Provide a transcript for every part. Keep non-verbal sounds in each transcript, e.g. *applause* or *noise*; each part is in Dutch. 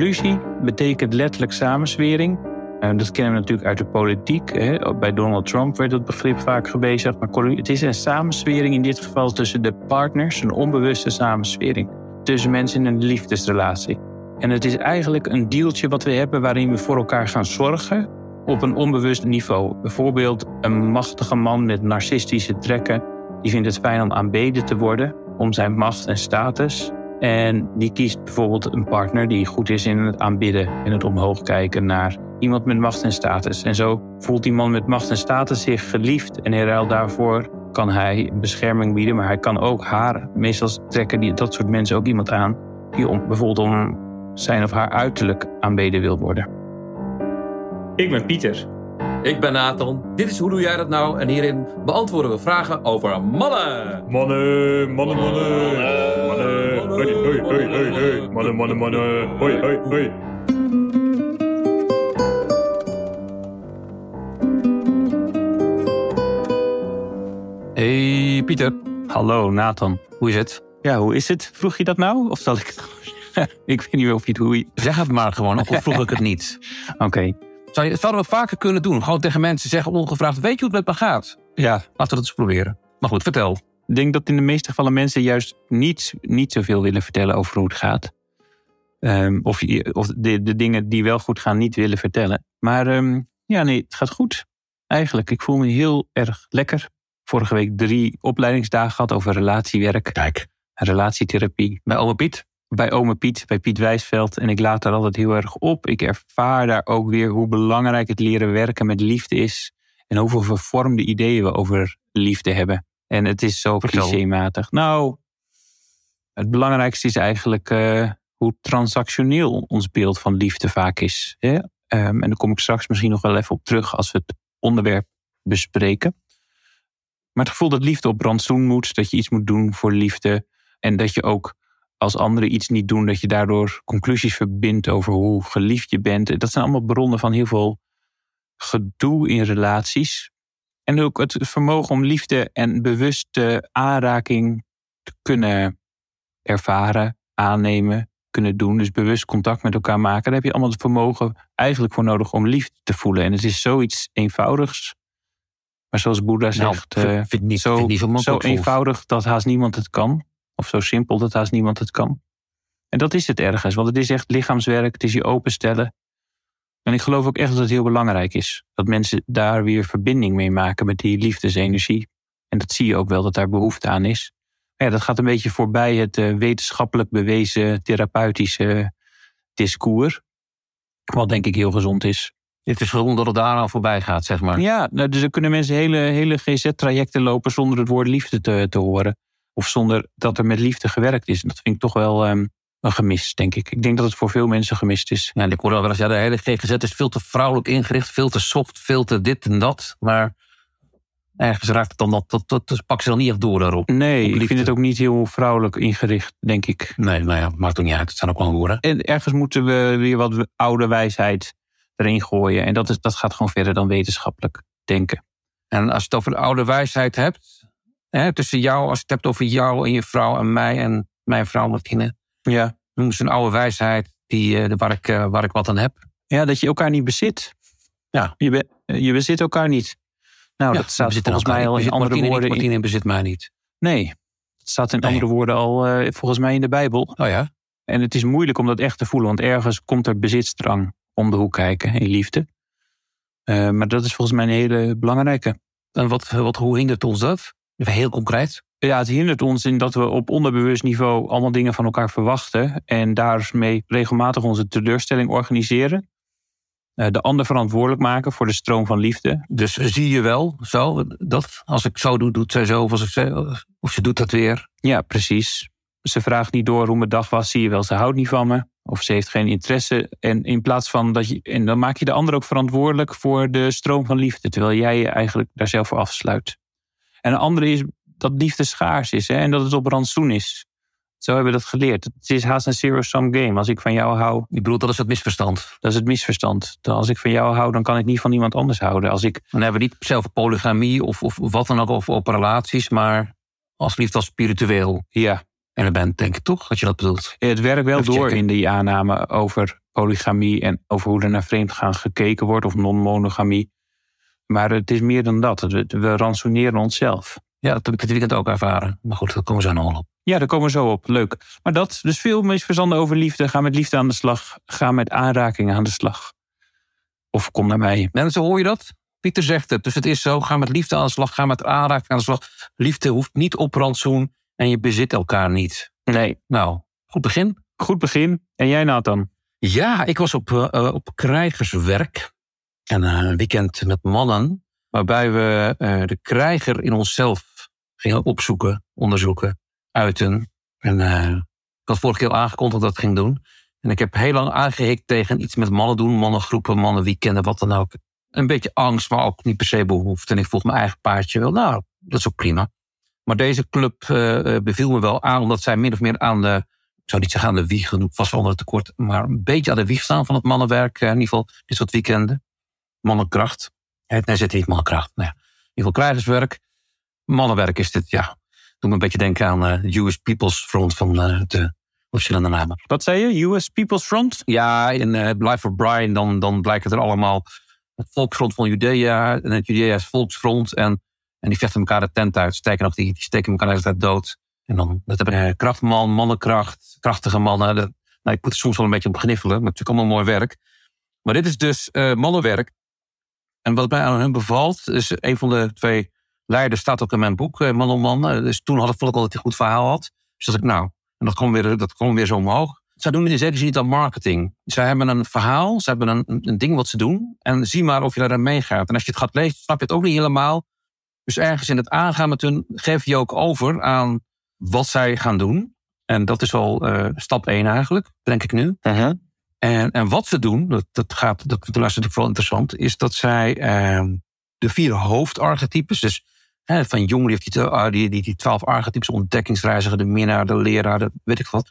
collusie betekent letterlijk samenswering. En dat kennen we natuurlijk uit de politiek. Hè. Bij Donald Trump werd het begrip vaak gebezigd. Maar het is een samenswering in dit geval tussen de partners, een onbewuste samenswering. Tussen mensen in een liefdesrelatie. En het is eigenlijk een dealtje wat we hebben waarin we voor elkaar gaan zorgen op een onbewust niveau. Bijvoorbeeld een machtige man met narcistische trekken. Die vindt het fijn om aanbeden te worden om zijn macht en status. En die kiest bijvoorbeeld een partner die goed is in het aanbidden en het omhoog kijken naar iemand met macht en status. En zo voelt die man met macht en status zich geliefd en in ruil daarvoor kan hij bescherming bieden, maar hij kan ook haar, meestal trekken die, dat soort mensen ook iemand aan die om, bijvoorbeeld om zijn of haar uiterlijk aanbeden wil worden. Ik ben Pieter. Ik ben Nathan. Dit is Hoe Doe Jij Dat Nou? En hierin beantwoorden we vragen over mannen. Mannen, mannen, mannen. Mannen, hoi, hoi, hoi, hoi, hoi. Mannen, mannen, mannen. Hoi, hoi, hoi. Hey Pieter. Hallo Nathan. Hoe is het? Ja, hoe is het? Vroeg je dat nou? Of zal ik het *laughs* Ik weet niet of je het hoe je... Zeg het maar gewoon, of vroeg ik het niet. *laughs* Oké. Zou je, zouden we vaker kunnen doen? Gewoon tegen mensen zeggen ongevraagd, weet je hoe het met me gaat? Ja. Laten we dat eens proberen. Maar goed, vertel. Ik denk dat in de meeste gevallen mensen juist niet, niet zoveel willen vertellen over hoe het gaat. Um, of of de, de dingen die wel goed gaan niet willen vertellen. Maar um, ja, nee, het gaat goed. Eigenlijk, ik voel me heel erg lekker. Vorige week drie opleidingsdagen gehad over relatiewerk. Kijk. Relatietherapie. Bij Ome Piet? Bij Ome Piet, bij Piet Wijsveld. En ik laat daar altijd heel erg op. Ik ervaar daar ook weer hoe belangrijk het leren werken met liefde is. En hoeveel vervormde ideeën we over liefde hebben. En het is zo clichématig. Nou, het belangrijkste is eigenlijk uh, hoe transactioneel ons beeld van liefde vaak is. Hè? Um, en daar kom ik straks misschien nog wel even op terug als we het onderwerp bespreken. Maar het gevoel dat liefde op brandstoen moet, dat je iets moet doen voor liefde. En dat je ook als anderen iets niet doen, dat je daardoor conclusies verbindt over hoe geliefd je bent. Dat zijn allemaal bronnen van heel veel gedoe in relaties. En ook het vermogen om liefde en bewuste aanraking te kunnen ervaren, aannemen, kunnen doen. Dus bewust contact met elkaar maken. Daar heb je allemaal het vermogen eigenlijk voor nodig om liefde te voelen. En het is zoiets eenvoudigs. Maar zoals Boeddha nou, zegt, nou, vind, niet, zo, niet zo, zo eenvoudig dat haast niemand het kan. Of zo simpel dat haast niemand het kan. En dat is het ergens, want het is echt lichaamswerk, het is je openstellen. En ik geloof ook echt dat het heel belangrijk is. Dat mensen daar weer verbinding mee maken met die liefdesenergie. En dat zie je ook wel dat daar behoefte aan is. Maar ja, dat gaat een beetje voorbij het uh, wetenschappelijk bewezen therapeutische discours. Wat denk ik heel gezond is. Het is gewoon dat het daar aan voorbij gaat, zeg maar. Ja, nou, dus er kunnen mensen hele, hele GZ-trajecten lopen zonder het woord liefde te, te horen. Of zonder dat er met liefde gewerkt is. Dat vind ik toch wel um, een gemis, denk ik. Ik denk dat het voor veel mensen gemist is. Ja, ik hoor wel eens, ja, de hele GGZ is veel te vrouwelijk ingericht, veel te soft, veel te dit en dat. Maar ergens raakt het dan dat, dat, dat, dat pak ze dan niet echt door daarop. Nee, ik vind het ook niet heel vrouwelijk ingericht, denk ik. Nee, nou ja, maakt ook niet uit. Het zijn ook wel woorden. En ergens moeten we weer wat oude wijsheid erin gooien. En dat, is, dat gaat gewoon verder dan wetenschappelijk denken. En als je het over de oude wijsheid hebt, hè, tussen jou, als je het hebt over jou en je vrouw en mij en mijn vrouw Martine. Ja. Noem ze een oude wijsheid die, uh, waar, ik, uh, waar ik wat aan heb. Ja, dat je elkaar niet bezit. Ja. Je, be, je bezit elkaar niet. Nou, ja, dat staat volgens mij al in andere Martine woorden. Niet, Martine bezit mij niet. Nee, het staat in nee. andere woorden al uh, volgens mij in de Bijbel. Oh ja? En het is moeilijk om dat echt te voelen, want ergens komt er bezitstrang om de hoek kijken in liefde. Uh, maar dat is volgens mij een hele belangrijke. En wat, wat, hoe hindert ons dat? Even heel concreet. Ja, het hindert ons in dat we op onderbewust niveau allemaal dingen van elkaar verwachten. En daarmee regelmatig onze teleurstelling organiseren. Uh, de ander verantwoordelijk maken voor de stroom van liefde. Dus zie je wel zo dat als ik zo doe, doet zij zo. Of, als ik zo, of ze doet dat weer. Ja, precies. Ze vraagt niet door hoe mijn dag was. Zie je wel, ze houdt niet van me. Of ze heeft geen interesse. En in plaats van dat je. En dan maak je de ander ook verantwoordelijk voor de stroom van liefde. Terwijl jij je eigenlijk daar zelf voor afsluit. En een andere is dat liefde schaars is hè, en dat het op rantsoen is. Zo hebben we dat geleerd. Het is haast een zero-sum game. Als ik van jou hou. Ik bedoel, dat is het misverstand. Dat is het misverstand. Als ik van jou hou, dan kan ik niet van iemand anders houden. Als ik... Dan hebben we niet zelf polygamie of, of wat dan ook, of op relaties, maar als liefde als spiritueel. Ja. En dan bent, denk ik toch, dat je dat bedoelt. Het werkt wel door in die aanname over polygamie en over hoe er naar vreemdgaan gekeken wordt of non-monogamie. Maar het is meer dan dat. We, we ransoneren onszelf. Ja, dat heb ik dit weekend ook ervaren. Maar goed, daar komen we zo nog op. Ja, daar komen we zo op. Leuk. Maar dat, dus veel misverstanden over liefde. Ga met liefde aan de slag. Ga met aanraking aan de slag. Of kom naar mij. Mensen, hoor je dat? Pieter zegt het. Dus het is zo. Ga met liefde aan de slag. Ga met aanraking aan de slag. Liefde hoeft niet op rantsoen. En je bezit elkaar niet. Nee. Nou, goed begin. Goed begin. En jij Nathan? Ja, ik was op, eh, op krijgerswerk. En eh, een weekend met mannen. Waarbij we eh, de krijger in onszelf gingen opzoeken, onderzoeken, uiten. En eh, ik had vorige keer al aangekondigd dat ik ging doen. En ik heb heel lang aangehikt tegen iets met mannen doen. Mannengroepen, mannenweekenden, wat dan ook. Een beetje angst, maar ook niet per se behoefte. En ik volg mijn eigen paardje wel. Nou, dat is ook prima. Maar deze club beviel me wel aan, omdat zij min of meer aan de, ik zou niet zeggen aan de wieg genoeg, was wel onder het tekort, maar een beetje aan de wieg staan van het mannenwerk. in ieder geval dit soort weekenden. Mannenkracht. Nee, zit niet mannenkracht. Nou ja, in ieder geval krijgerswerk. Mannenwerk is dit, ja. Doe me een beetje denken aan eh, de US People's Front van eh, de verschillende namen. Wat zei je? US People's Front? Ja, in uh, Life of Brian, dan, dan blijken er allemaal het volksfront van Judea en het Judea's volksfront. En, en die vechten elkaar de tent uit. Sterker nog, die, die steken elkaar de hele tijd dood. En dan, dat hebben uh, krachtman, mannenkracht, krachtige mannen. Dat, nou, ik moet er soms wel een beetje op gniffelen, maar het is natuurlijk allemaal mooi werk. Maar dit is dus uh, mannenwerk. En wat mij aan hen bevalt, is een van de twee leiders staat ook in mijn boek, uh, Man om Man. Dus toen had ik, vond al dat hij een goed verhaal had. Dus dat ik, nou, en dat kwam weer, dat kwam weer zo omhoog. Zij doen in zekere zin niet aan marketing. Zij hebben een verhaal, ze hebben een, een ding wat ze doen. En zie maar of je daarin meegaat. En als je het gaat lezen, snap je het ook niet helemaal. Dus ergens in het aangaan met hun geef je ook over aan wat zij gaan doen. En dat is al uh, stap één eigenlijk, denk ik nu. -huh. En, en wat ze doen, dat, dat, gaat, dat vind natuurlijk vooral interessant, is dat zij uh, de vier hoofdarchetypes, dus hè, van Jung heeft die, die, die, die twaalf archetypes, ontdekkingsreiziger, de minnaar, de leraar, de, weet ik wat.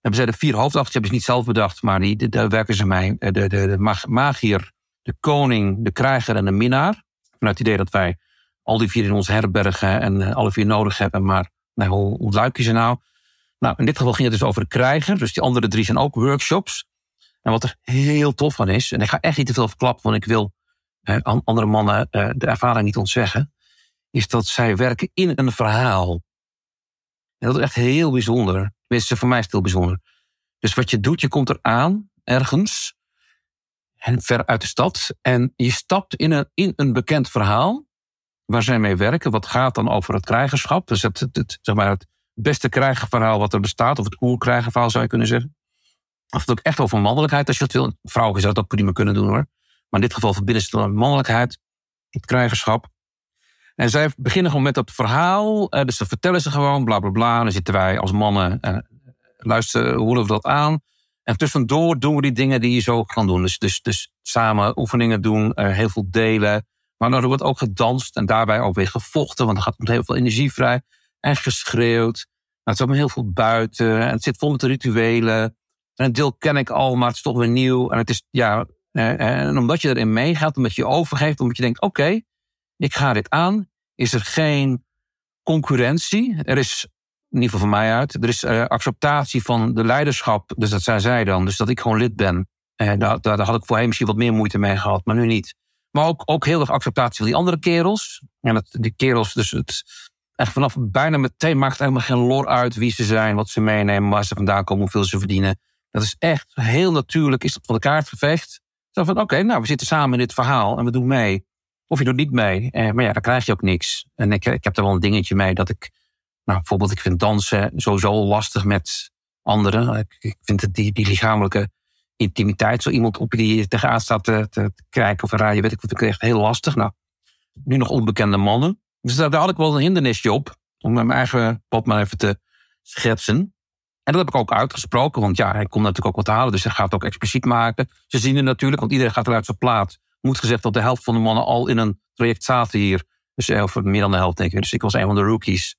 Hebben zij de vier hoofdarchetypes, hebben ze niet zelf bedacht, maar die, daar werken ze mee. De, de, de mag, magier, de koning, de krijger en de minnaar. Vanuit het idee dat wij al die vier in ons herbergen en uh, alle vier nodig hebben, maar nou, hoe ontluik je ze nou? Nou, in dit geval ging het dus over de krijger. Dus die andere drie zijn ook workshops. En wat er heel tof van is, en ik ga echt niet te veel verklappen, want ik wil andere mannen eh, de ervaring niet ontzeggen, is dat zij werken in een verhaal. En dat is echt heel bijzonder. Tenminste, voor mij is het heel bijzonder. Dus wat je doet, je komt eraan, ergens, en ver uit de stad, en je stapt in een, in een bekend verhaal, waar zij mee werken. Wat gaat dan over het krijgerschap? Dus het, het, het zeg maar het beste krijgerverhaal wat er bestaat, of het oerkrijgerverhaal zou je kunnen zeggen. Of het ook echt over mannelijkheid, als je dat wil. Vrouwen zou het ook prima kunnen doen hoor. Maar in dit geval verbinden ze het mannelijkheid, het krijgerschap. En zij beginnen gewoon met dat verhaal. Dus dan vertellen ze gewoon, bla bla bla. En dan zitten wij als mannen, eh, luisteren, horen we dat aan. En tussendoor doen we die dingen die je zo kan doen. Dus, dus, dus samen oefeningen doen, uh, heel veel delen. Maar dan wordt ook gedanst en daarbij ook weer gevochten. Want er gaat heel veel energie vrij. En geschreeuwd. Nou, het is ook heel veel buiten. En het zit vol met rituelen. En een deel ken ik al, maar het is toch weer nieuw. En het is, ja, en omdat je erin meegaat, omdat je overgeeft, omdat je denkt, oké, ik ga dit aan, is er geen concurrentie. Er is, in ieder geval van mij uit, er is uh, acceptatie van de leiderschap. Dus dat zei zij dan, dus dat ik gewoon lid ben. En daar, daar had ik voorheen misschien wat meer moeite mee gehad, maar nu niet. Maar ook, ook heel erg acceptatie van die andere kerels. En dat, die kerels, dus het, echt vanaf bijna meteen maakt het helemaal geen lor uit wie ze zijn, wat ze meenemen, waar ze vandaan komen, hoeveel ze verdienen. Dat is echt heel natuurlijk, is dat van de kaart geveegd. Zo van, oké, nou, we zitten samen in dit verhaal en we doen mee. Of je doet niet mee, eh, maar ja, dan krijg je ook niks. En ik, ik heb er wel een dingetje mee dat ik, nou, bijvoorbeeld, ik vind dansen sowieso lastig met anderen. Ik, ik vind het die, die lichamelijke intimiteit, zo iemand op die je tegenaan staat te, te kijken of een raaien, weet ik wat, ik echt heel lastig. Nou, nu nog onbekende mannen. Dus daar, daar had ik wel een hindernisje op, om mijn eigen pad maar even te schetsen. En dat heb ik ook uitgesproken, want ja, hij komt natuurlijk ook wat halen, dus hij gaat het ook expliciet maken. Ze zien het natuurlijk, want iedereen gaat eruit zijn plaat. Moet gezegd dat de helft van de mannen al in een traject zaten hier. Dus of meer dan de helft, denk ik. Dus ik was een van de rookies.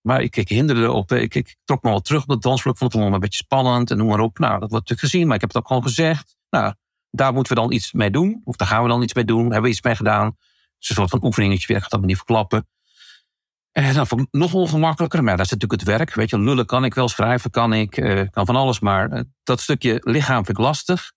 Maar ik, ik hinderde op, ik, ik trok me wel terug op de dansvloer. Ik vond het nog een beetje spannend en noem maar op. Nou, dat wordt natuurlijk gezien, maar ik heb het ook gewoon gezegd. Nou, daar moeten we dan iets mee doen. Of daar gaan we dan iets mee doen. Hebben we iets mee gedaan. Dus een soort van oefeningetje, ik ga dat maar niet verklappen. En vond ik nog ongemakkelijker. Maar dat is natuurlijk het werk. Weet je, lullen kan ik wel, schrijven kan ik, uh, kan van alles. Maar uh, dat stukje lichaam vind ik lastig.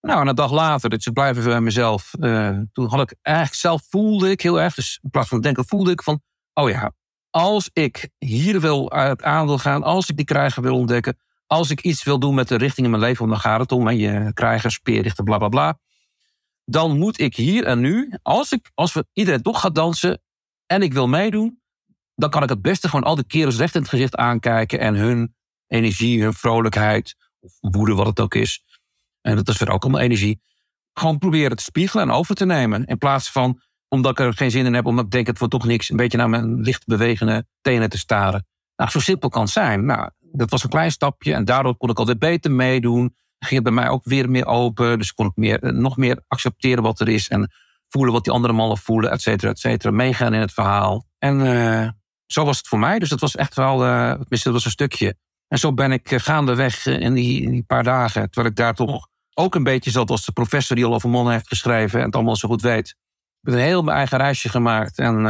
Nou, en een dag later, dus ik blijf even bij mezelf. eh, toen had ik eigenlijk zelf voelde ik heel erg, dus in plaats van denken, voelde ik van, oh ja, als ik hier wil uit aan wil gaan, als ik die krijger wil ontdekken, als ik iets wil doen met de richting in mijn leven, dan gaat het om, hè, je krijger, speerrichter, bla bla bla, dan moet ik hier en nu, als, ik, als we iedereen toch gaat dansen en ik wil meedoen, dan kan ik het beste gewoon al die kerels recht in het gezicht aankijken en hun energie, hun vrolijkheid, of woede, wat het ook is. En dat is weer ook allemaal energie. Gewoon proberen te spiegelen en over te nemen. In plaats van, omdat ik er geen zin in heb, omdat ik denk het wordt toch niks, een beetje naar mijn licht bewegende tenen te staren. Nou, zo simpel kan het zijn. Nou, dat was een klein stapje en daardoor kon ik altijd beter meedoen. Ging het bij mij ook weer meer open. Dus kon ik meer, eh, nog meer accepteren wat er is en voelen wat die andere mannen voelen, et cetera, et cetera. Meegaan in het verhaal. En eh, zo was het voor mij. Dus dat was echt wel, eh tenminste, dat was een stukje. En zo ben ik eh, gaandeweg eh, in die, in die paar dagen, terwijl ik daar toch ook een beetje zat als de professor die al over mannen heeft geschreven en het allemaal zo goed weet. Ik heb een heel mijn eigen reisje gemaakt. En,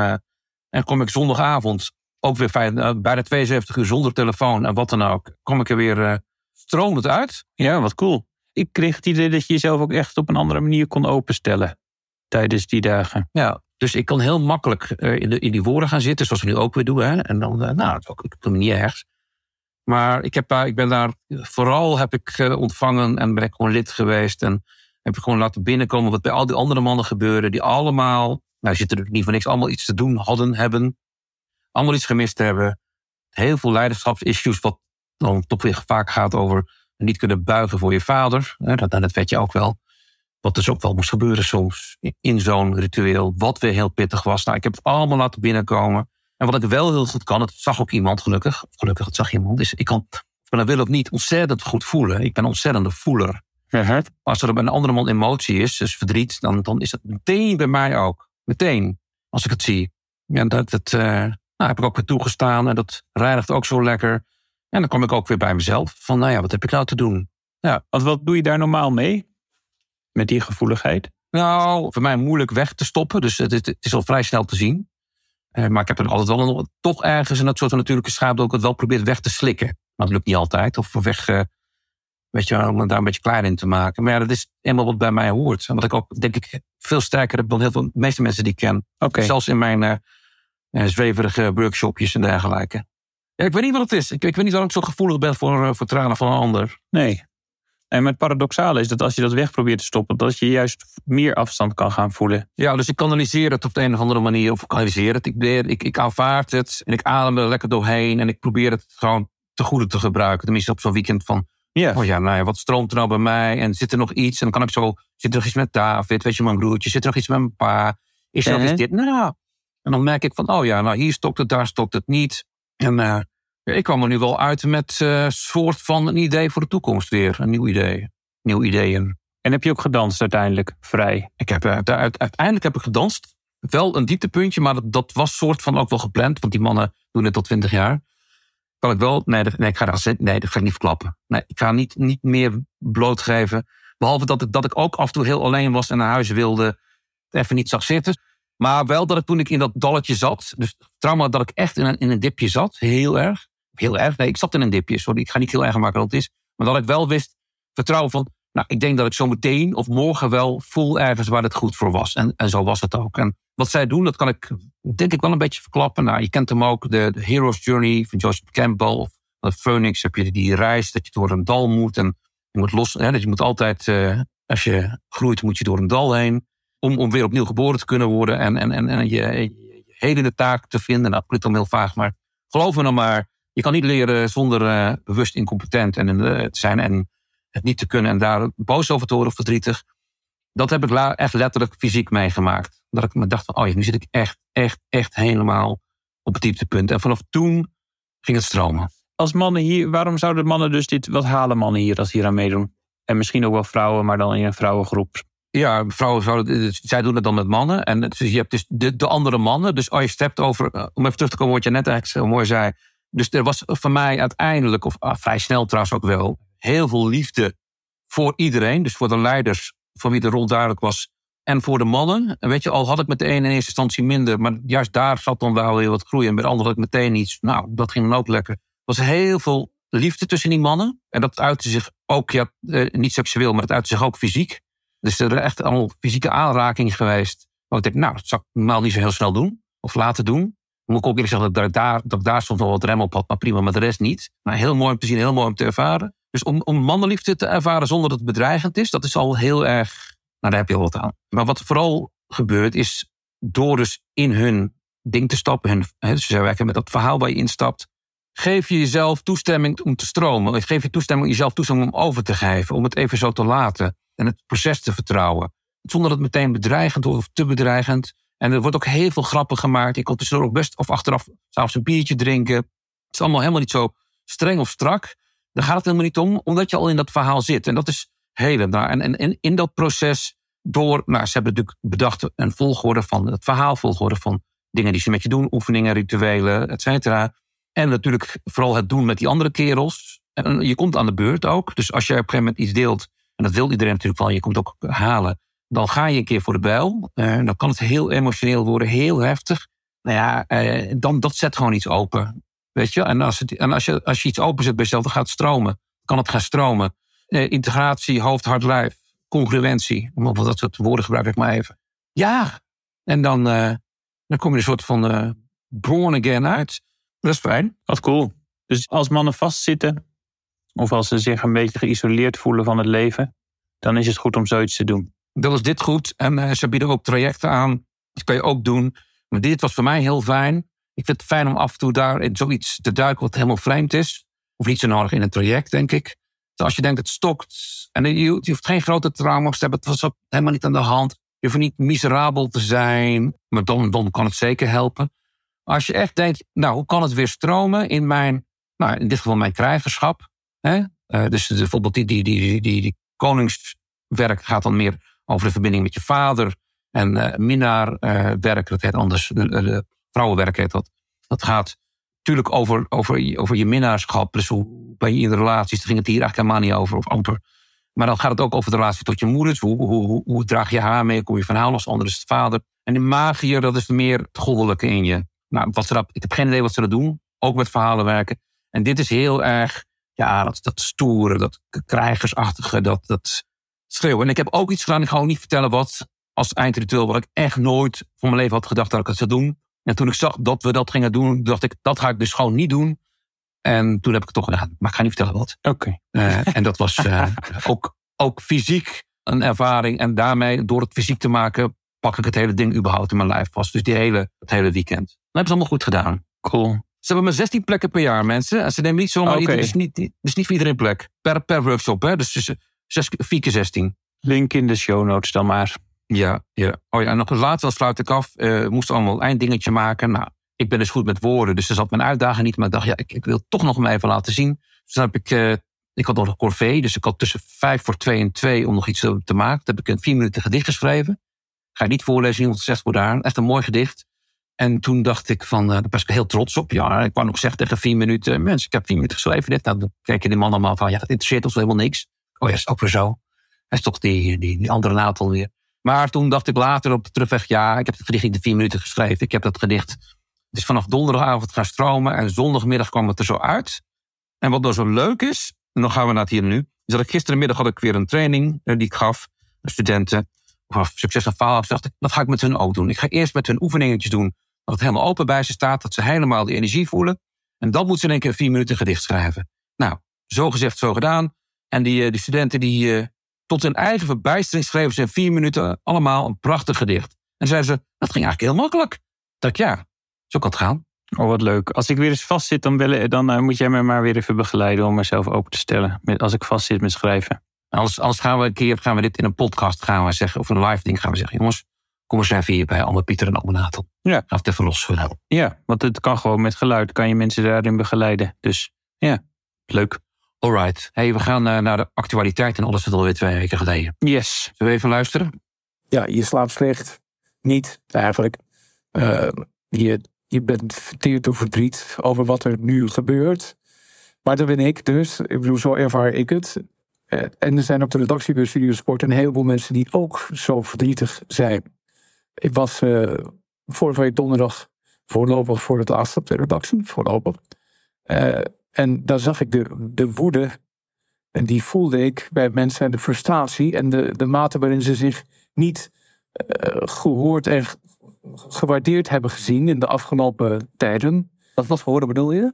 en kom ik zondagavond, ook weer fijn, eh, bijna 72 uur zonder telefoon en wat dan ook, kom ik er weer eh, stromend uit. Ja, wat cool. Ik kreeg het idee dat je jezelf ook echt op een andere manier kon openstellen tijdens die dagen. Ja, dus ik kan heel makkelijk eh, in, de, in die woorden gaan zitten, zoals we nu ook weer doen. Hè? En dan, eh, nou, dat is ook ergens. Maar ik, heb ik ben daar, vooral heb ik eh, ontvangen en ben ik gewoon lid geweest. En heb ik gewoon laten binnenkomen wat bij al die andere mannen gebeurde. Die allemaal, nou zitten er niet voor niks, allemaal iets te doen hadden, hebben. Allemaal iets gemist hebben. Heel veel leiderschapsissues, wat dan toch weer vaak gaat over niet kunnen buigen voor je vader. Dat, nou, dat weet je ook wel. Wat dus ook wel moest gebeuren soms in- zo'n ritueel. Wat weer heel pittig was. Nou, ik heb het allemaal laten binnenkomen. En wat ik wel heel goed kan, dat zag ook iemand gelukkig. Gelukkig, dat zag iemand. Is, ik kan, ik dat wil of niet, ontzettend goed voelen. Ik ben een ontzettende voeler. Maar als er bij een andere man emotie is, dus verdriet, dan, dan is dat meteen bij mij ook. Meteen, als ik het zie. Ja, dat, dat eh, nou, heb ik ook weer toegestaan en dat reinigt ook zo lekker. En dan kom ik ook weer bij mezelf. Van, nou ja, wat heb ik nou te doen? Want wat doe je daar normaal mee? Met die gevoeligheid? Nou, voor mij moeilijk weg te stoppen. Dus het, het, is al vrij snel te zien. Eh, maar ik heb er altijd wel een, toch ergens in dat soort natuurlijke schaap ook het wel probeert weg te slikken. Maar dat lukt niet altijd. Of weg, eh, weet je, wel, om daar een beetje klaar in te maken. Maar ja, dat is eenmaal wat bij mij hoort. En wat ik ook, denk ik, veel sterker heb dan heel veel, de meeste mensen die ik ken. Oké. Zelfs in mijn eh, zweverige workshopjes en dergelijke. Ja, ik weet niet wat het is. Ik, ik weet niet waarom ik zo gevoelig ben voor, voor tranen van een ander. Nee. En het paradoxale is dat als je dat weg probeert te stoppen, dat je juist meer afstand kan gaan voelen. Ja, dus ik kanaliseer het op de een of andere manier. Of ik kanaliseer het. Ik, ik, ik aanvaard het. En ik adem er lekker doorheen. En ik probeer het gewoon te goede te gebruiken. Tenminste op zo'n weekend van... Ja. Oh ja, nou ja, wat stroomt er nou bij mij? En zit er nog iets? En dan kan ik zo... Zit er nog iets met David? Weet je, mijn broertje? Zit er nog iets met mijn pa? Is er nog iets dit? Nou... En dan merk ik van... Oh ja, nou hier stokt het, daar stokt het niet. En eh, ik kwam er nu wel uit met een soort van een idee voor de toekomst weer. Een nieuw idee. Nieuw ideeën. En heb je ook gedanst uiteindelijk, vrij? Ik heb, eh, daar- uiteindelijk heb ik gedanst. Wel een dieptepuntje, maar dat, dat was soort van ook wel gepland. Want die mannen doen het tot 20 jaar. Kan ik wel? Nee, dat, nee, ik ga daar, zet- nee, dat ga ik niet verklappen. Nee, ik ga niet, niet meer blootgeven. Behalve dat ik, dat ik ook af en toe heel alleen was en naar huis wilde. Even niet zag zitten. Maar wel dat ik toen ik in dat dalletje zat. Dus trauma dat ik echt in een, in een dipje zat. Heel erg. Heel erg. Nee, ik zat in een dipje. Sorry, ik ga niet heel erg maken wat het is. Maar dat ik wel wist, vertrouwen van. Nou, ik denk dat ik zo meteen of morgen wel voel ergens waar het goed voor was. En, en zo was het ook. En wat zij doen, dat kan ik denk ik wel een beetje verklappen. Nou, je kent hem ook, de, Hero's Journey van Joseph Campbell. Of de Phoenix heb je die reis dat je door een dal moet. En je moet los, hè, dat je moet altijd, eh, als je groeit, moet je door een dal heen. Om, om weer opnieuw geboren te kunnen worden. En, en, en, en je, je, hedende taak te vinden. Nou, klinkt dan heel vaag, maar geloof me dan maar. Je kan niet leren zonder eh, bewust incompetent en, eh, te zijn. En het niet te kunnen en daar boos over te worden of verdrietig. Dat heb ik echt letterlijk fysiek meegemaakt. Dat ik me dacht van, oh ja, nu zit ik echt, echt, echt helemaal op het dieptepunt. En vanaf toen ging het stromen. Als mannen hier, waarom zouden mannen dus dit, wat halen mannen hier als hier aan meedoen? En misschien ook wel vrouwen, maar dan in een vrouwengroep. Ja, vrouwen zouden, zij doen het dan met mannen. En dus je hebt dus de, de andere mannen. Dus als je het hebt over, eh, om even terug te komen wat je net eigenlijk zo mooi zei. Dus er was voor mij uiteindelijk, of ah, vrij snel trouwens ook wel, heel veel liefde voor iedereen. Dus voor de leiders, voor wie de rol duidelijk was. En voor de mannen. En weet je, al had ik met de ene in eerste instantie minder. Maar juist daar zat dan wel weer wat groei. En bij de andere had ik meteen iets. Nou, dat ging dan ook lekker. Er was heel veel liefde tussen die mannen. En dat uitte zich ook, ja, eh, niet seksueel, maar dat uitte zich ook fysiek. Dus er is echt allemaal fysieke aanraking geweest. Maar ik denk, nou, dat zou ik normaal niet zo heel snel doen. Of laten doen. Moet ik ook eerlijk zeggen dat ik daar, dat daar soms wel wat rem op had. Maar prima, maar de rest niet. Maar heel mooi om te zien, heel mooi om te ervaren. Dus om, om mannenliefde te ervaren zonder dat het bedreigend is, dat is al heel erg. Nou, daar heb je al wat aan. Maar wat vooral gebeurt, is door dus in hun ding te stappen. Hun, hè, dus werken met dat verhaal waar je instapt. Geef je jezelf toestemming om te stromen. Geef je toestemming jezelf toestemming om over te geven. Om het even zo te laten. En het proces te vertrouwen. Zonder dat het meteen bedreigend of te bedreigend. En er wordt ook heel veel grappen gemaakt. Je kan tussendoor ook best of achteraf s'avonds een biertje drinken. Het is allemaal helemaal niet zo streng of strak. Daar gaat het helemaal niet om, omdat je al in dat verhaal zit. En dat is helemaal. En, en, en in dat proces door, nou, ze hebben natuurlijk bedacht een volgorde van het verhaal, volgorde van dingen die ze met je doen, oefeningen, rituelen, et cetera. En natuurlijk vooral het doen met die andere kerels. En je komt aan de beurt ook. Dus als je op een gegeven moment iets deelt, en dat wil iedereen natuurlijk wel, je komt ook halen, dan ga je een keer voor de bijl. Uh, dan kan het heel emotioneel worden, heel heftig. Nou ja, uh, dan dat zet gewoon iets open. Weet je? En als, het, en als, je, als je iets openzet bij jezelf, dan gaat het stromen. kan het gaan stromen. Uh, integratie, hoofd, hart, lijf, congruentie. Dat soort woorden gebruik ik maar even. Ja, en dan, dan kom je een soort van born again uit. Dat is fijn. Wat cool. Dus als mannen vastzitten, of als ze zich een beetje geïsoleerd voelen van het leven, dan is het goed om zoiets te doen. Dat was dit goed. En uh, ze bieden ook trajecten aan. Dat kan je ook doen. Maar dit was voor mij heel fijn. Ik vind het fijn om af en toe daar in zoiets te duiken wat helemaal vreemd is. Of niet zo nodig in een traject, denk ik. Dus als je denkt het stokt. En je, hoeft geen grote trauma's te hebben. Het was helemaal niet aan de hand. Je hoeft niet miserabel te zijn. Maar dan, dan kan het zeker helpen. Als je echt denkt, nou, hoe kan het weer stromen in mijn, nou, in dit geval mijn krijgerschap. Hè? Uh, dus bijvoorbeeld die, die, die, die, die koningswerk gaat dan meer over de verbinding met je vader. En uh, minnaarwerk, dat heet anders, de, de, vrouwenwerk heet dat. Dat gaat natuurlijk over, over, over je minnaarschap. Dus hoe ben je in de relaties? Daar ging het hier eigenlijk helemaal niet over, of amper. Maar dan gaat het ook over de relatie tot je moeders. Hoe, hoe, hoe, draag je haar mee? Kom je van haar los? Ander is het vader. En de magier, dat is meer het goddelijke in je. Nou, wat ze ik heb geen idee wat ze dat doen. Ook met verhalen werken. En dit is heel erg, ja, dat, dat stoere, dat krijgersachtige, dat, dat schreeuwen. En ik heb ook iets gedaan, ik ga ook niet vertellen wat, als eindritueel, wat ik echt nooit van mijn leven had gedacht dat ik het zou doen. En toen ik zag dat we dat gingen doen, dacht ik, dat ga ik dus gewoon niet doen. En toen heb ik het toch gedaan. Maar ik ga niet vertellen wat. Oké. Uh, en dat was uh, *laughs* ook, ook fysiek een ervaring. En daarmee, door het fysiek te maken, pak ik het hele ding überhaupt in mijn lijf vast. Dus die hele, het hele weekend. Dat hebben ze allemaal goed gedaan. Cool. Ze hebben maar 16 plekken per jaar, mensen. En ze nemen niet zomaar... Okay. Dus, niet, dus niet voor iedereen plek. Per, per workshop, hè. Dus tussen 4 keer 16. Link in de show notes dan maar. Ja, ja. Oh ja, en nog het laatste, als sluit ik af. Uh, moest allemaal een einddingetje maken. Nou, ik ben dus goed met woorden, dus er zat mijn uitdaging niet. Maar ik dacht, ja, ik, ik wil toch nog maar even laten zien. Dus dan heb ik, uh, ik had nog een corvée, dus ik had tussen vijf voor twee en twee om nog iets te, te maken. Toen heb ik een vier minuten gedicht geschreven. Ga je niet voorlezen, iemand zegt voor daar. Echt een mooi gedicht. En toen dacht ik van, uh, daar was ik heel trots op. Ja, ik wou nog zeggen tegen vier minuten, mensen, ik heb vier minuten geschreven. Dit. Nou, dan kijken die man allemaal van, ja, dat interesseert ons helemaal niks. Oh ja, is ook weer zo. Hij is toch die, die, andere naad alweer. Maar toen dacht ik later op de terugweg, ja, ik heb het gedicht in de vier minuten geschreven. Ik heb dat gedicht. Het is vanaf donderdagavond gaan stromen en zondagmiddag kwam het er zo uit. En wat nou zo leuk is, en dan gaan we naar het hier en nu, is dat ik gisterenmiddag had ik weer een training die ik gaf aan studenten. Of succes en faal. dacht dat ga ik met hun ook doen. Ik ga eerst met hun oefeningetjes doen, dat het helemaal open bij ze staat, dat ze helemaal die energie voelen. En dan moeten ze in één keer vier minuten gedicht schrijven. Nou, zo gezegd, zo gedaan. En die, die studenten die tot hun eigen verbijstering schreven ze in vier minuten allemaal een prachtig gedicht. En zeiden ze, dat ging eigenlijk heel makkelijk. Dat ik, ja, zo kan het gaan. Oh, wat leuk. Als ik weer eens vastzit, dan, bellen, dan uh, moet jij me maar weer even begeleiden om mezelf open te stellen. Met, als ik vastzit met schrijven. Als, als gaan we een keer gaan we dit in een podcast gaan we zeggen, of een live ding gaan we zeggen, jongens, kom eens even hier bij Anne Pieter en Anne Natel. Ja. Ga het even los. Ja, want het kan gewoon met geluid, kan je mensen daarin begeleiden. Dus ja, leuk. Alright. Hey, we gaan uh, naar de actualiteit en alles wat alweer twee weken geleden. Yes. Zullen we even luisteren? Ja, je slaapt slecht. Niet, eigenlijk. Uh, je, je bent verteerd door verdriet over wat er nu gebeurt. Maar dat ben ik dus. Ik bedoel, zo ervaar ik het. Uh, en er zijn op de redactie bij Studio Sport een heleboel mensen die ook zo verdrietig zijn. Ik was vorige week donderdag voorlopig voor het laatst op de redactie. Voorlopig. En daar zag ik de, de woede En die voelde ik bij mensen de frustratie en de, de mate waarin ze zich niet eh, gehoord en ge- gewaardeerd hebben gezien in de afgelopen tijden. Wat, wat voor woorden bedoel je?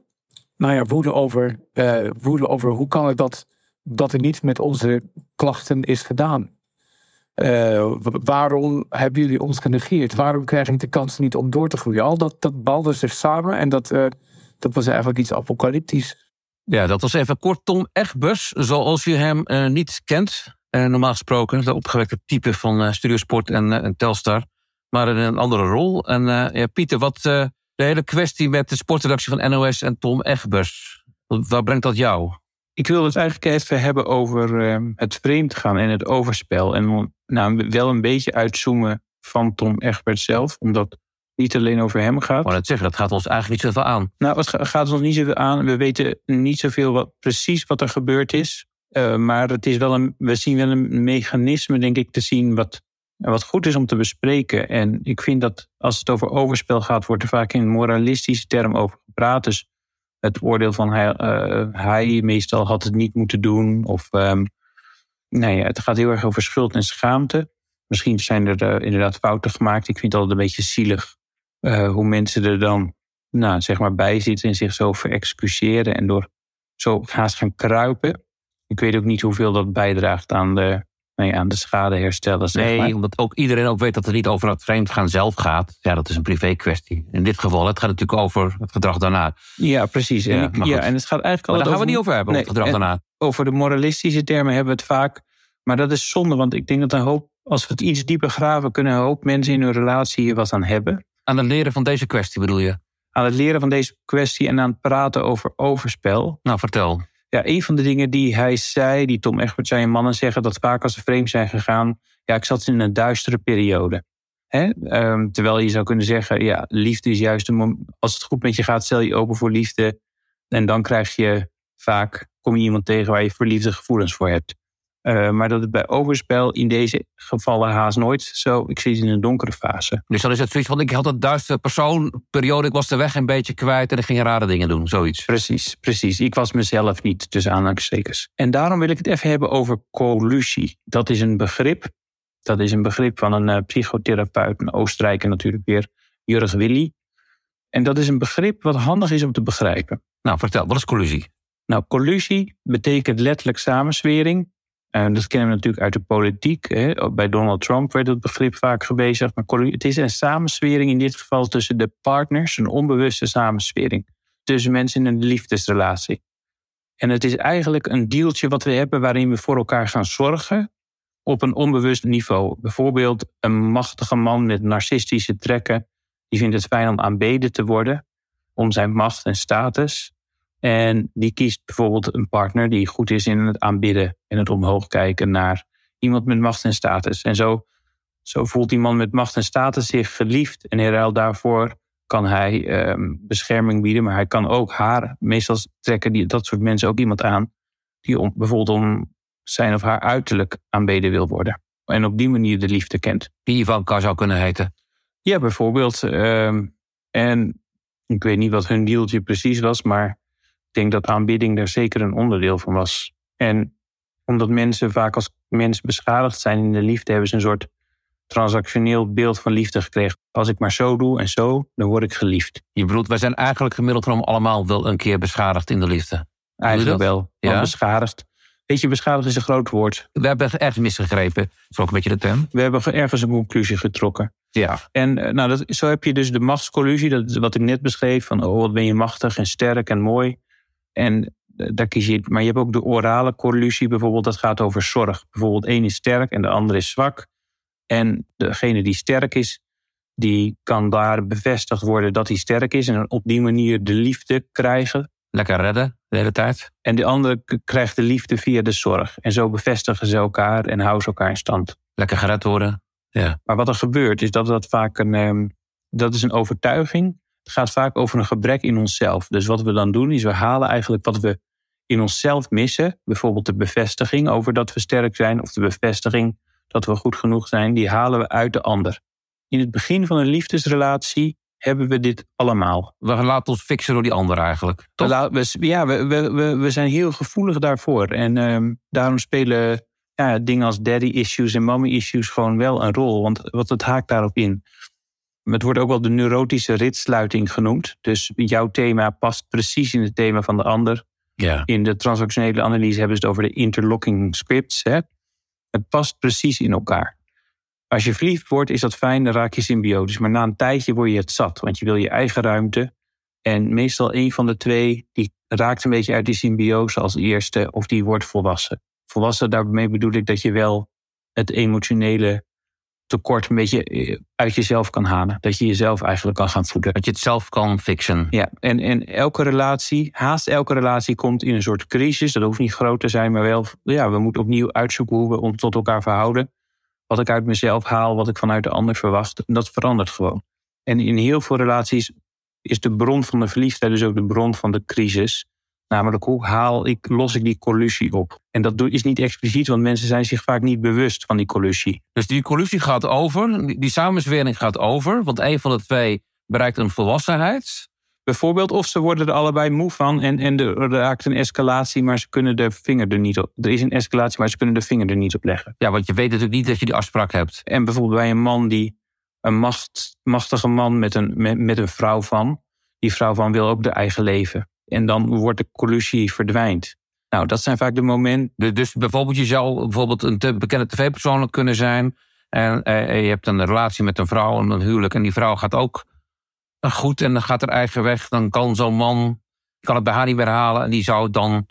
Nou ja, woede over, eh, woede over hoe kan het dat, dat er niets met onze klachten is gedaan. Eh, waarom hebben jullie ons genegeerd? Waarom krijg ik de kans niet om door te groeien? Al dat, dat balde zich samen en dat, dat was eigenlijk iets apocalyptisch. Ja, dat was even kort Tom Egbers, zoals je hem eh, niet kent. Eh, normaal gesproken, de opgewekte type van eh Studiosport en, en Telstar. Maar in een andere rol. En eh, ja, Pieter, wat eh, de hele kwestie met de sportredactie van NOS en Tom Egbers. wat- Waar brengt dat jou? Ik wil het eigenlijk even hebben over ehm, het vreemd gaan en het overspel. En nou, wel een beetje uitzoomen van Tom Egbert zelf, omdat niet alleen over hem gaat. Wou net zeggen, dat gaat ons eigenlijk niet zoveel aan. Nou, het ga- gaat ons niet zoveel aan. We weten niet zoveel wat, precies wat er gebeurd is. Eh, maar het is wel een, we zien wel een mechanisme, denk ik, te zien wat, wat goed is om te bespreken. En ik vind dat als het over overspel gaat, wordt er vaak in een moralistische term over gepraat. Dus het oordeel van hij, eh, hij meestal had het niet moeten doen. Of ehm, nou ja, het gaat heel erg over schuld en schaamte. Misschien zijn er eh, inderdaad fouten gemaakt. Ik vind het altijd een beetje zielig eh, hoe mensen er dan nou, zeg maar bij zitten en zich zo verexcuseren en door zo haast gaan kruipen. Ik weet ook niet hoeveel dat bijdraagt aan de, ja, aan de schadeherstellen. Zeg Nee, maar. omdat ook iedereen ook weet dat het niet over het vreemdgaan zelf gaat. Ja, dat is een privé kwestie. In dit geval, het gaat natuurlijk over het gedrag daarna. Ja, precies. En, Ja, ik- maar ja, goed. en het gaat eigenlijk Maar daar gaan we niet over hebben, Nee, over het gedrag daarna. over de moralistische termen hebben we het vaak. Maar dat is zonde, want ik denk dat een hoop, als we het iets dieper graven, kunnen een hoop mensen in hun relatie hier wat aan hebben. Aan het leren van deze kwestie bedoel je? Aan het leren van deze kwestie en aan het praten over overspel. Nou, vertel. Ja, een van de dingen die hij zei, die Tom Egbert zei, en mannen zeggen dat vaak als ze vreemd zijn gegaan, ja, ik zat in een duistere periode. Hè? Ehm, terwijl je zou kunnen zeggen, ja, liefde is juist een als het goed met je gaat, stel je open voor liefde. En dan krijg je vaak, kom je iemand tegen waar je verliefde gevoelens voor hebt. Eh, maar dat het bij overspel in deze gevallen haast nooit zo, ik zit in een donkere fase. Dus dan is het zoiets van, ik had een duistere persoonperiode, ik was de weg een beetje kwijt en ik ging rare dingen doen, zoiets. Precies, precies. Ik was mezelf niet, tussen aanhalingstekens. En daarom wil ik het even hebben over collusie. Dat is een begrip. Dat is een begrip van een eh, psychotherapeut, een Oostenrijker natuurlijk weer, Jurg Willy. En dat is een begrip wat handig is om te begrijpen. Nou, vertel, wat is collusie? Nou, collusie betekent letterlijk samenswering. En dat kennen we natuurlijk uit de politiek. Hè. Bij Donald Trump werd het begrip vaak gebezigd. Maar het is een samenswering in dit geval tussen de partners, een onbewuste samenswering. Tussen mensen in een liefdesrelatie. En het is eigenlijk een dealtje wat we hebben waarin we voor elkaar gaan zorgen op een onbewust niveau. Bijvoorbeeld een machtige man met narcistische trekken. Die vindt het fijn om aanbeden te worden om zijn macht en status. En die kiest bijvoorbeeld een partner die goed is in het aanbidden en het omhoog kijken naar iemand met macht en status. En zo, zo voelt die man met macht en status zich geliefd. En in ruil daarvoor kan hij ehm, bescherming bieden, maar hij kan ook haar, meestal trekken die, dat soort mensen ook iemand aan, die om, bijvoorbeeld om zijn of haar uiterlijk aanbeden wil worden. En op die manier de liefde kent. Die Ivanka zou kunnen heten. Ja, bijvoorbeeld. ehm, en ik weet niet wat hun dealtje precies was, maar denk dat aanbidding daar zeker een onderdeel van was. En omdat mensen vaak als mens beschadigd zijn in de liefde, hebben ze een soort transactioneel beeld van liefde gekregen. Als ik maar zo doe en zo, dan word ik geliefd. Je bedoelt, wij zijn eigenlijk gemiddeld genomen allemaal wel een keer beschadigd in de liefde. Eigenlijk wel. Ja. beschadigd. Weet je, beschadigd is een groot woord. We hebben ergens misgegrepen. Dat is ook een beetje de term. We hebben ergens een conclusie getrokken. Ja. En eh, nou, dat, zo heb je dus de machtscollusie, dat wat ik net beschreef, van oh, wat ben je machtig en sterk en mooi. En eh, daar kies je, maar je hebt ook de orale collusie bijvoorbeeld, dat gaat over zorg. Bijvoorbeeld één is sterk en de ander is zwak. En degene die sterk is, die kan daar bevestigd worden dat hij sterk is en op die manier de liefde krijgen. Lekker redden de hele tijd. En de andere krijgt de liefde via de zorg. En zo bevestigen ze elkaar en houden ze elkaar in stand. Lekker gered worden. Ja. Maar wat er gebeurt is dat dat vaak een, ehm, dat is een overtuiging. Het gaat vaak over een gebrek in onszelf. Dus wat we dan doen is we halen eigenlijk wat we in onszelf missen. Bijvoorbeeld de bevestiging over dat we sterk zijn. Of de bevestiging dat we goed genoeg zijn. Die halen we uit de ander. In het begin van een liefdesrelatie hebben we dit allemaal. We laten ons fixen door die ander eigenlijk. We, Toch? we, ja, we, we, we, we zijn heel gevoelig daarvoor. En ehm, daarom spelen ja, dingen als daddy issues en mommy issues gewoon wel een rol. Want wat het haakt daarop in. Het wordt ook wel de neurotische ritsluiting genoemd. Dus jouw thema past precies in het thema van de ander. Ja. In de transactionele analyse hebben ze het over de interlocking scripts. Hè? Het past precies in elkaar. Als je verliefd wordt, is dat fijn, dan raak je symbiotisch. Maar na een tijdje word je het zat, want je wil je eigen ruimte. En meestal een van de twee, die raakt een beetje uit die symbiose als eerste, of die wordt volwassen. Volwassen, daarmee bedoel ik dat je wel het emotionele tekort een beetje eh, uit jezelf kan halen. Dat je jezelf eigenlijk kan gaan voeden. Dat je het zelf kan fixen. Ja, en, en elke relatie, haast elke relatie komt in een soort crisis. Dat hoeft niet groot te zijn, maar wel, ja, we moeten opnieuw uitzoeken hoe we ons tot elkaar verhouden. Wat ik uit mezelf haal, wat ik vanuit de ander verwacht. Dat verandert gewoon. En in heel veel relaties is de bron van de verliefdheid dus ook de bron van de crisis. Namelijk, hoe haal ik, los ik die collusie op? En dat is niet expliciet, want mensen zijn zich vaak niet bewust van die collusie. Dus die collusie gaat over, die, die samenzwering gaat over, want een van de twee bereikt een volwassenheid. Bijvoorbeeld, of ze worden er allebei moe van en, en er raakt een escalatie, maar ze kunnen de vinger er niet op. Er is een escalatie, maar ze kunnen de vinger er niet op leggen. Ja, want je weet natuurlijk niet dat je die afspraak hebt. En bijvoorbeeld bij een man die een macht, machtige man met een, met, met een vrouw van, die vrouw van wil ook de eigen leven. En dan wordt de collusie verdwijnt. Nou, dat zijn vaak de momenten. Dus- bijvoorbeeld, je zou bijvoorbeeld een te bekende tv-persoonlijk kunnen zijn. En eh, je hebt een relatie met een vrouw en een huwelijk. En die vrouw gaat ook goed en dan gaat haar eigen weg. Dan kan zo'n man, kan het bij haar niet meer halen. En die zou dan,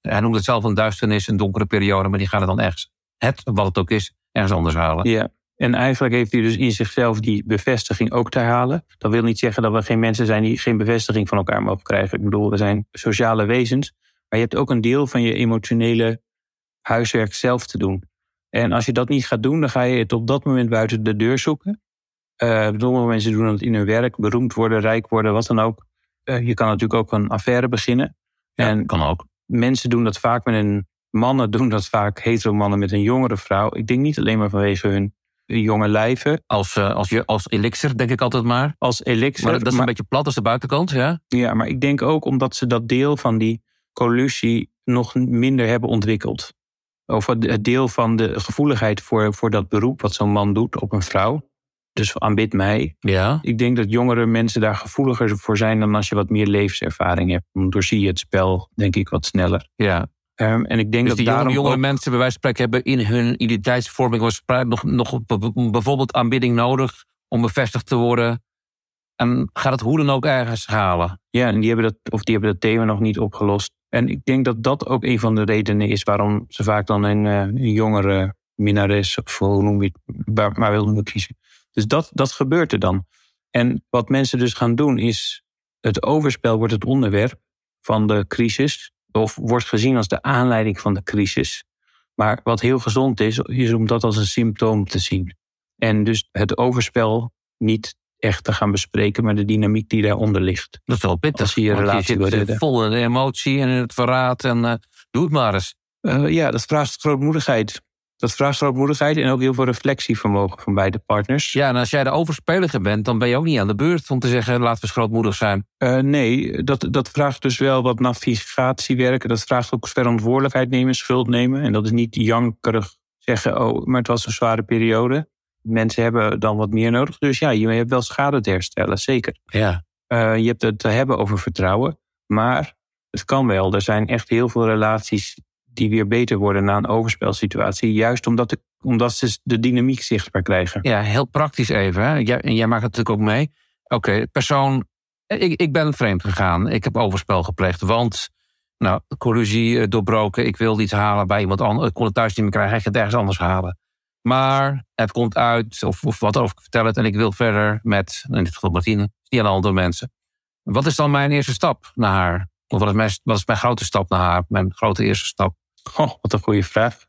hij noemt het zelf een duisternis, een donkere periode. Maar die gaat het dan ergens, het, wat het ook is, ergens anders halen. Ja. En eigenlijk heeft hij dus in zichzelf die bevestiging ook te halen. Dat wil niet zeggen dat we geen mensen zijn die geen bevestiging van elkaar mogen krijgen. Ik bedoel, we zijn sociale wezens. Maar je hebt ook een deel van je emotionele huiswerk zelf te doen. En als je dat niet gaat doen, dan ga je het op dat moment buiten de deur zoeken. Sommige mensen doen het in hun werk, beroemd worden, rijk worden, wat dan ook. Eh, je kan natuurlijk ook een affaire beginnen. Ja, en kan ook. mensen doen dat vaak met een. Mannen doen dat vaak, hetero mannen met een jongere vrouw. Ik denk niet alleen maar vanwege hun jonge lijven. Als, eh, als, je, als elixir, denk ik altijd maar. Als elixir. Maar dat is maar- een beetje plat als de buitenkant, ja? Ja, maar ik denk ook omdat ze dat deel van die collusie nog minder hebben ontwikkeld. Of het het deel van de gevoeligheid voor, voor dat beroep wat zo'n man doet op een vrouw. Dus aanbid mij. Ja. Ik denk dat jongere mensen daar gevoeliger voor zijn dan als je wat meer levenservaring hebt. Dan doorzie je het spel, denk ik, wat sneller. ja. Ehm, en ik denk Dus dat die jonge, daarom jongere ook- mensen bij wijze van spreken hebben in hun identiteitsvorming was nog, nog bijvoorbeeld aanbidding nodig om bevestigd te worden. En gaat het hoe dan ook ergens halen. Ja, en die hebben, dat, of die hebben dat thema nog niet opgelost. En ik denk dat dat ook een van de redenen is waarom ze vaak dan een, eh, een jongere minnares, of hoe noem je het, waar- maar wilden kiezen. Dus dat, dat gebeurt er dan. En wat mensen dus gaan doen is, het overspel wordt het onderwerp van de crisis, of wordt gezien als de aanleiding van de crisis. Maar wat heel gezond is, is om dat als een symptoom te zien. En dus het overspel niet echt te gaan bespreken, maar de dynamiek die daaronder ligt. Dat is wel pittig. Als je je want relatie zit wil eh, redden. vol in de emotie en in het verraad. En eh, doe het maar eens. Eh, ja, dat vraagt grootmoedigheid. Dat vraagt grootmoedigheid en ook heel veel reflectievermogen van beide partners. Ja, en als jij de overspelige bent, dan ben je ook niet aan de beurt om te zeggen: laten we eens grootmoedig zijn. Eh, nee, dat, dat vraagt dus wel wat navigatiewerken. Dat vraagt ook verantwoordelijkheid nemen, schuld nemen. En dat is niet jankerig zeggen, oh, maar het was een zware periode. Mensen hebben dan wat meer nodig. Dus ja, je hebt wel schade te herstellen, zeker. Ja. Eh, je hebt het te hebben over vertrouwen. Maar het kan wel. Er zijn echt heel veel relaties die weer beter worden na een overspelsituatie. Juist omdat, de, omdat ze de dynamiek zichtbaar krijgen. Ja, heel praktisch even. Hè? Jij, en jij maakt het natuurlijk ook mee. Oké, persoon. Ik, ik ben vreemd gegaan. Ik heb overspel gepleegd. Want, nou, collusie eh, doorbroken. Ik wilde iets halen bij iemand anders. Ik kon het thuis niet meer krijgen. Hij gaat het ergens anders halen. Maar het komt uit, of, of wat over, ik vertel het. En ik wil verder met, in dit geval Martine, aan andere mensen. Wat is dan mijn eerste stap naar haar? Of wat is mijn, wat is mijn grote stap naar haar? Mijn grote eerste stap? Goh, wat een goede vraag.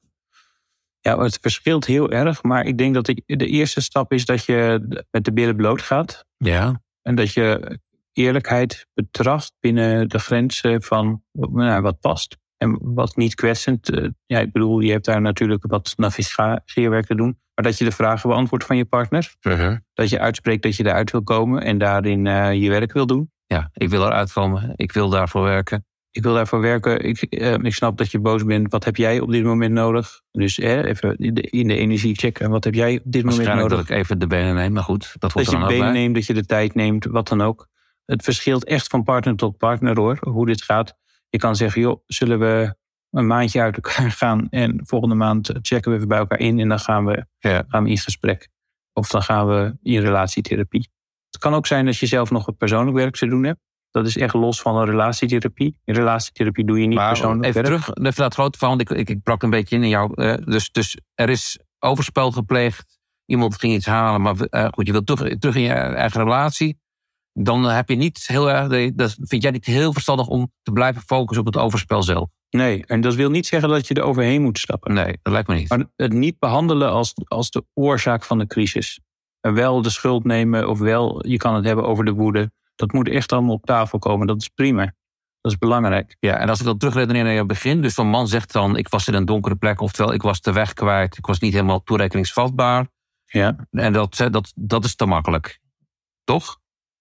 Ja, het verschilt heel erg. Maar ik denk dat de, de eerste stap is dat je met de billen bloot gaat. Ja. En dat je eerlijkheid betracht binnen de grenzen van nou, wat past. En wat niet kwetsend. eh, Ja, ik bedoel, je hebt daar natuurlijk wat navigatiewerk te doen. Maar dat je de vragen beantwoordt van je partner. Dat je uitspreekt dat je eruit wil komen en daarin eh, je werk wil doen. Ja, ik wil eruit komen. Ik wil daarvoor werken. Ik wil daarvoor werken. Ik, eh, ik snap dat je boos bent. Wat heb jij op dit moment nodig? Dus eh, even in de, in de energie checken. Wat heb jij op dit moment nodig? dat ik even de benen neem, maar goed. Dat Dat je ook benen bij. neemt, dat je de tijd neemt, wat dan ook. Het verschilt echt van partner tot partner hoor, hoe dit gaat. Je kan zeggen, joh, zullen we een maandje uit elkaar gaan en volgende maand checken we even bij elkaar in en dan gaan we, Ja. gaan we in gesprek. Of dan gaan we in relatietherapie. Het kan ook zijn dat je zelf nog wat persoonlijk werk te doen hebt. Dat is echt los van een relatietherapie. In relatietherapie doe je niet Maar persoonlijk even werk. terug even naar het grote verhaal. want Ik, ik, ik brak een beetje in in jou. eh, dus, dus er is overspel gepleegd. Iemand ging iets halen. Maar eh, goed, je wilt terug, terug in je eigen relatie. Dan heb je niet heel erg. Dat vind jij niet heel verstandig om te blijven focussen op het overspel zelf. Nee, en dat wil niet zeggen dat je er overheen moet stappen. Nee, dat lijkt me niet. Maar het niet behandelen als, als de oorzaak van de crisis. Wel de schuld nemen of wel, je kan het hebben over de woede. Dat moet echt allemaal op tafel komen. Dat is prima. Dat is belangrijk. Ja, en als ik dan terugredeneer naar je begin. Dus zo'n man zegt dan, ik was in een donkere plek. Oftewel, ik was de weg kwijt. Ik was niet helemaal toerekeningsvatbaar. Ja. En dat, dat, dat is te makkelijk. Toch?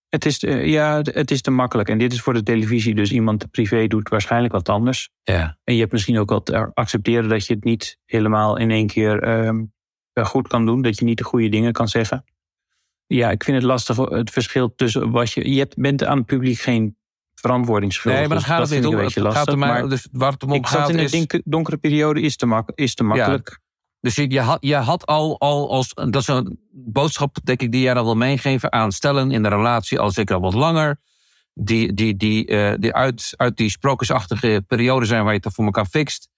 Het is, eh, ja, het is te makkelijk. En dit is voor de televisie. Dus iemand privé doet waarschijnlijk wat anders. Ja. En je hebt misschien ook te accepteren dat je het niet helemaal in één keer ehm, eh, goed kan doen. Dat je niet de goede dingen kan zeggen. Ja, ik vind het lastig. Het verschil tussen wat je. Je bent aan het publiek geen verantwoording schuldig. Nee, maar dan Dus gaat het niet om. Het gaat lastig. er maar, maar dus waar het om ik gaat in een is... donker- donkere periode, is te, mak is te makkelijk. Dus je, je, had, je had al, al als. Dat is een boodschap, denk ik, die jij dan wil meegeven aan stellen in de relatie, al zeker al wat langer. Die, die, die, eh, die uit, uit die sprookjesachtige periode zijn waar je het voor elkaar fixt.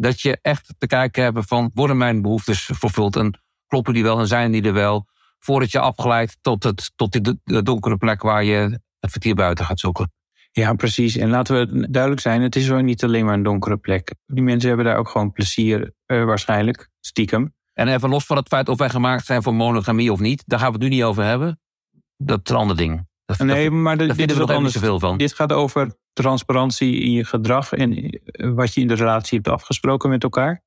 Dat je echt te kijken hebt van: worden mijn behoeftes vervuld en kloppen die wel en zijn die er wel? Voordat je afgeleid tot, het, tot die donkere plek waar je het vertier buiten gaat zoeken. Ja, precies. En laten we duidelijk zijn, het is wel niet alleen maar een donkere plek. Die mensen hebben daar ook gewoon plezier, eh, waarschijnlijk, stiekem. En even los van het feit of wij gemaakt zijn voor monogamie of niet, daar gaan we het nu niet over hebben. Dat is een ander ding. Dat, Nee, maar de- dit is wat anders. zoveel van. Dit gaat over transparantie in je gedrag en eh, wat je in de relatie hebt afgesproken met elkaar.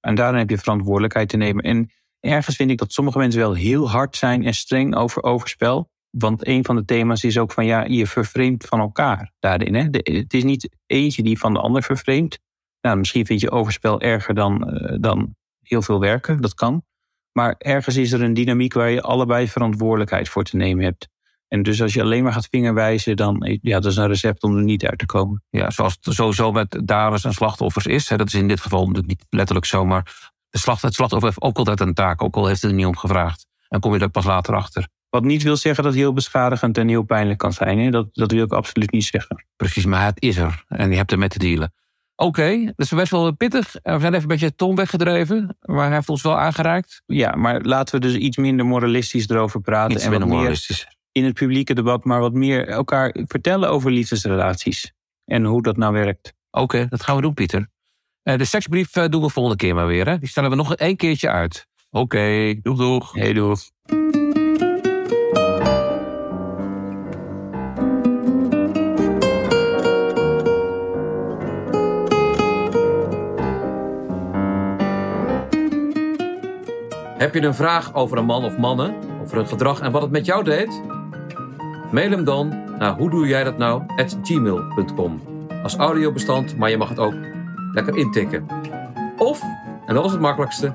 En daarin heb je verantwoordelijkheid te nemen. En ergens vind ik dat sommige mensen wel heel hard zijn en streng over overspel. Want een van de thema's is ook van ja, je vervreemdt van elkaar daarin. Hè? De- het is niet eentje die van de ander vervreemdt. Nou, misschien vind je overspel erger dan, eh, dan heel veel werken. Dat kan. Maar ergens is er een dynamiek waar je allebei verantwoordelijkheid voor te nemen hebt. En dus als je alleen maar gaat vingerwijzen, dan ja, dat is een recept om er niet uit te komen. Ja, zoals het sowieso met daders en slachtoffers is. Hè, dat is in dit geval natuurlijk niet letterlijk zo, maar de slacht, het slachtoffer heeft ook altijd een taak, ook al heeft het er niet om gevraagd. En kom je er pas later achter. Wat niet wil zeggen dat het heel beschadigend en heel pijnlijk kan zijn. Hè? Dat, dat wil ik absoluut niet zeggen. Precies, maar het is er. En je hebt er met te dealen. Oké, dat is best wel pittig. We zijn even een beetje Tom weggedreven, maar hij heeft ons wel aangereikt. Ja, maar laten we dus iets minder moralistisch erover praten. Iets en wat minder meer moralistisch. In het publieke debat, maar wat meer elkaar vertellen over liefdesrelaties. En hoe dat nou werkt. Oké, dat gaan we doen, Pieter. Eh, de seksbrief eh, doen we volgende keer maar weer. Hè? Die stellen we nog één keertje uit. Oké, doeg doeg. Hey, doeg. Heb je een vraag over een man of mannen, over hun gedrag en wat het met jou deed? Mail hem dan naar hoe doe jij dat nou at gmail.com. Als audiobestand, maar je mag het ook lekker intikken. Of, en dat is het makkelijkste,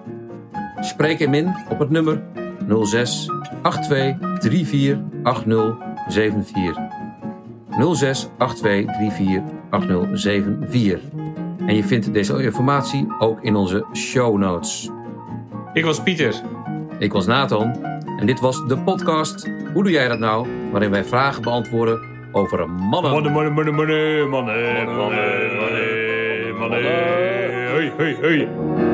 spreek hem in op het nummer 06 82 34 80 74. 06 82 34 80 74. En je vindt deze informatie ook in onze show notes. Ik was Pieter. Ik was Nathan en dit was de podcast Hoe doe jij dat nou? Waarin wij vragen beantwoorden over mannen. Mannen, mannen, mannen, mannen, mannen, mannen, mannen, mannen. Hey, hey, hey.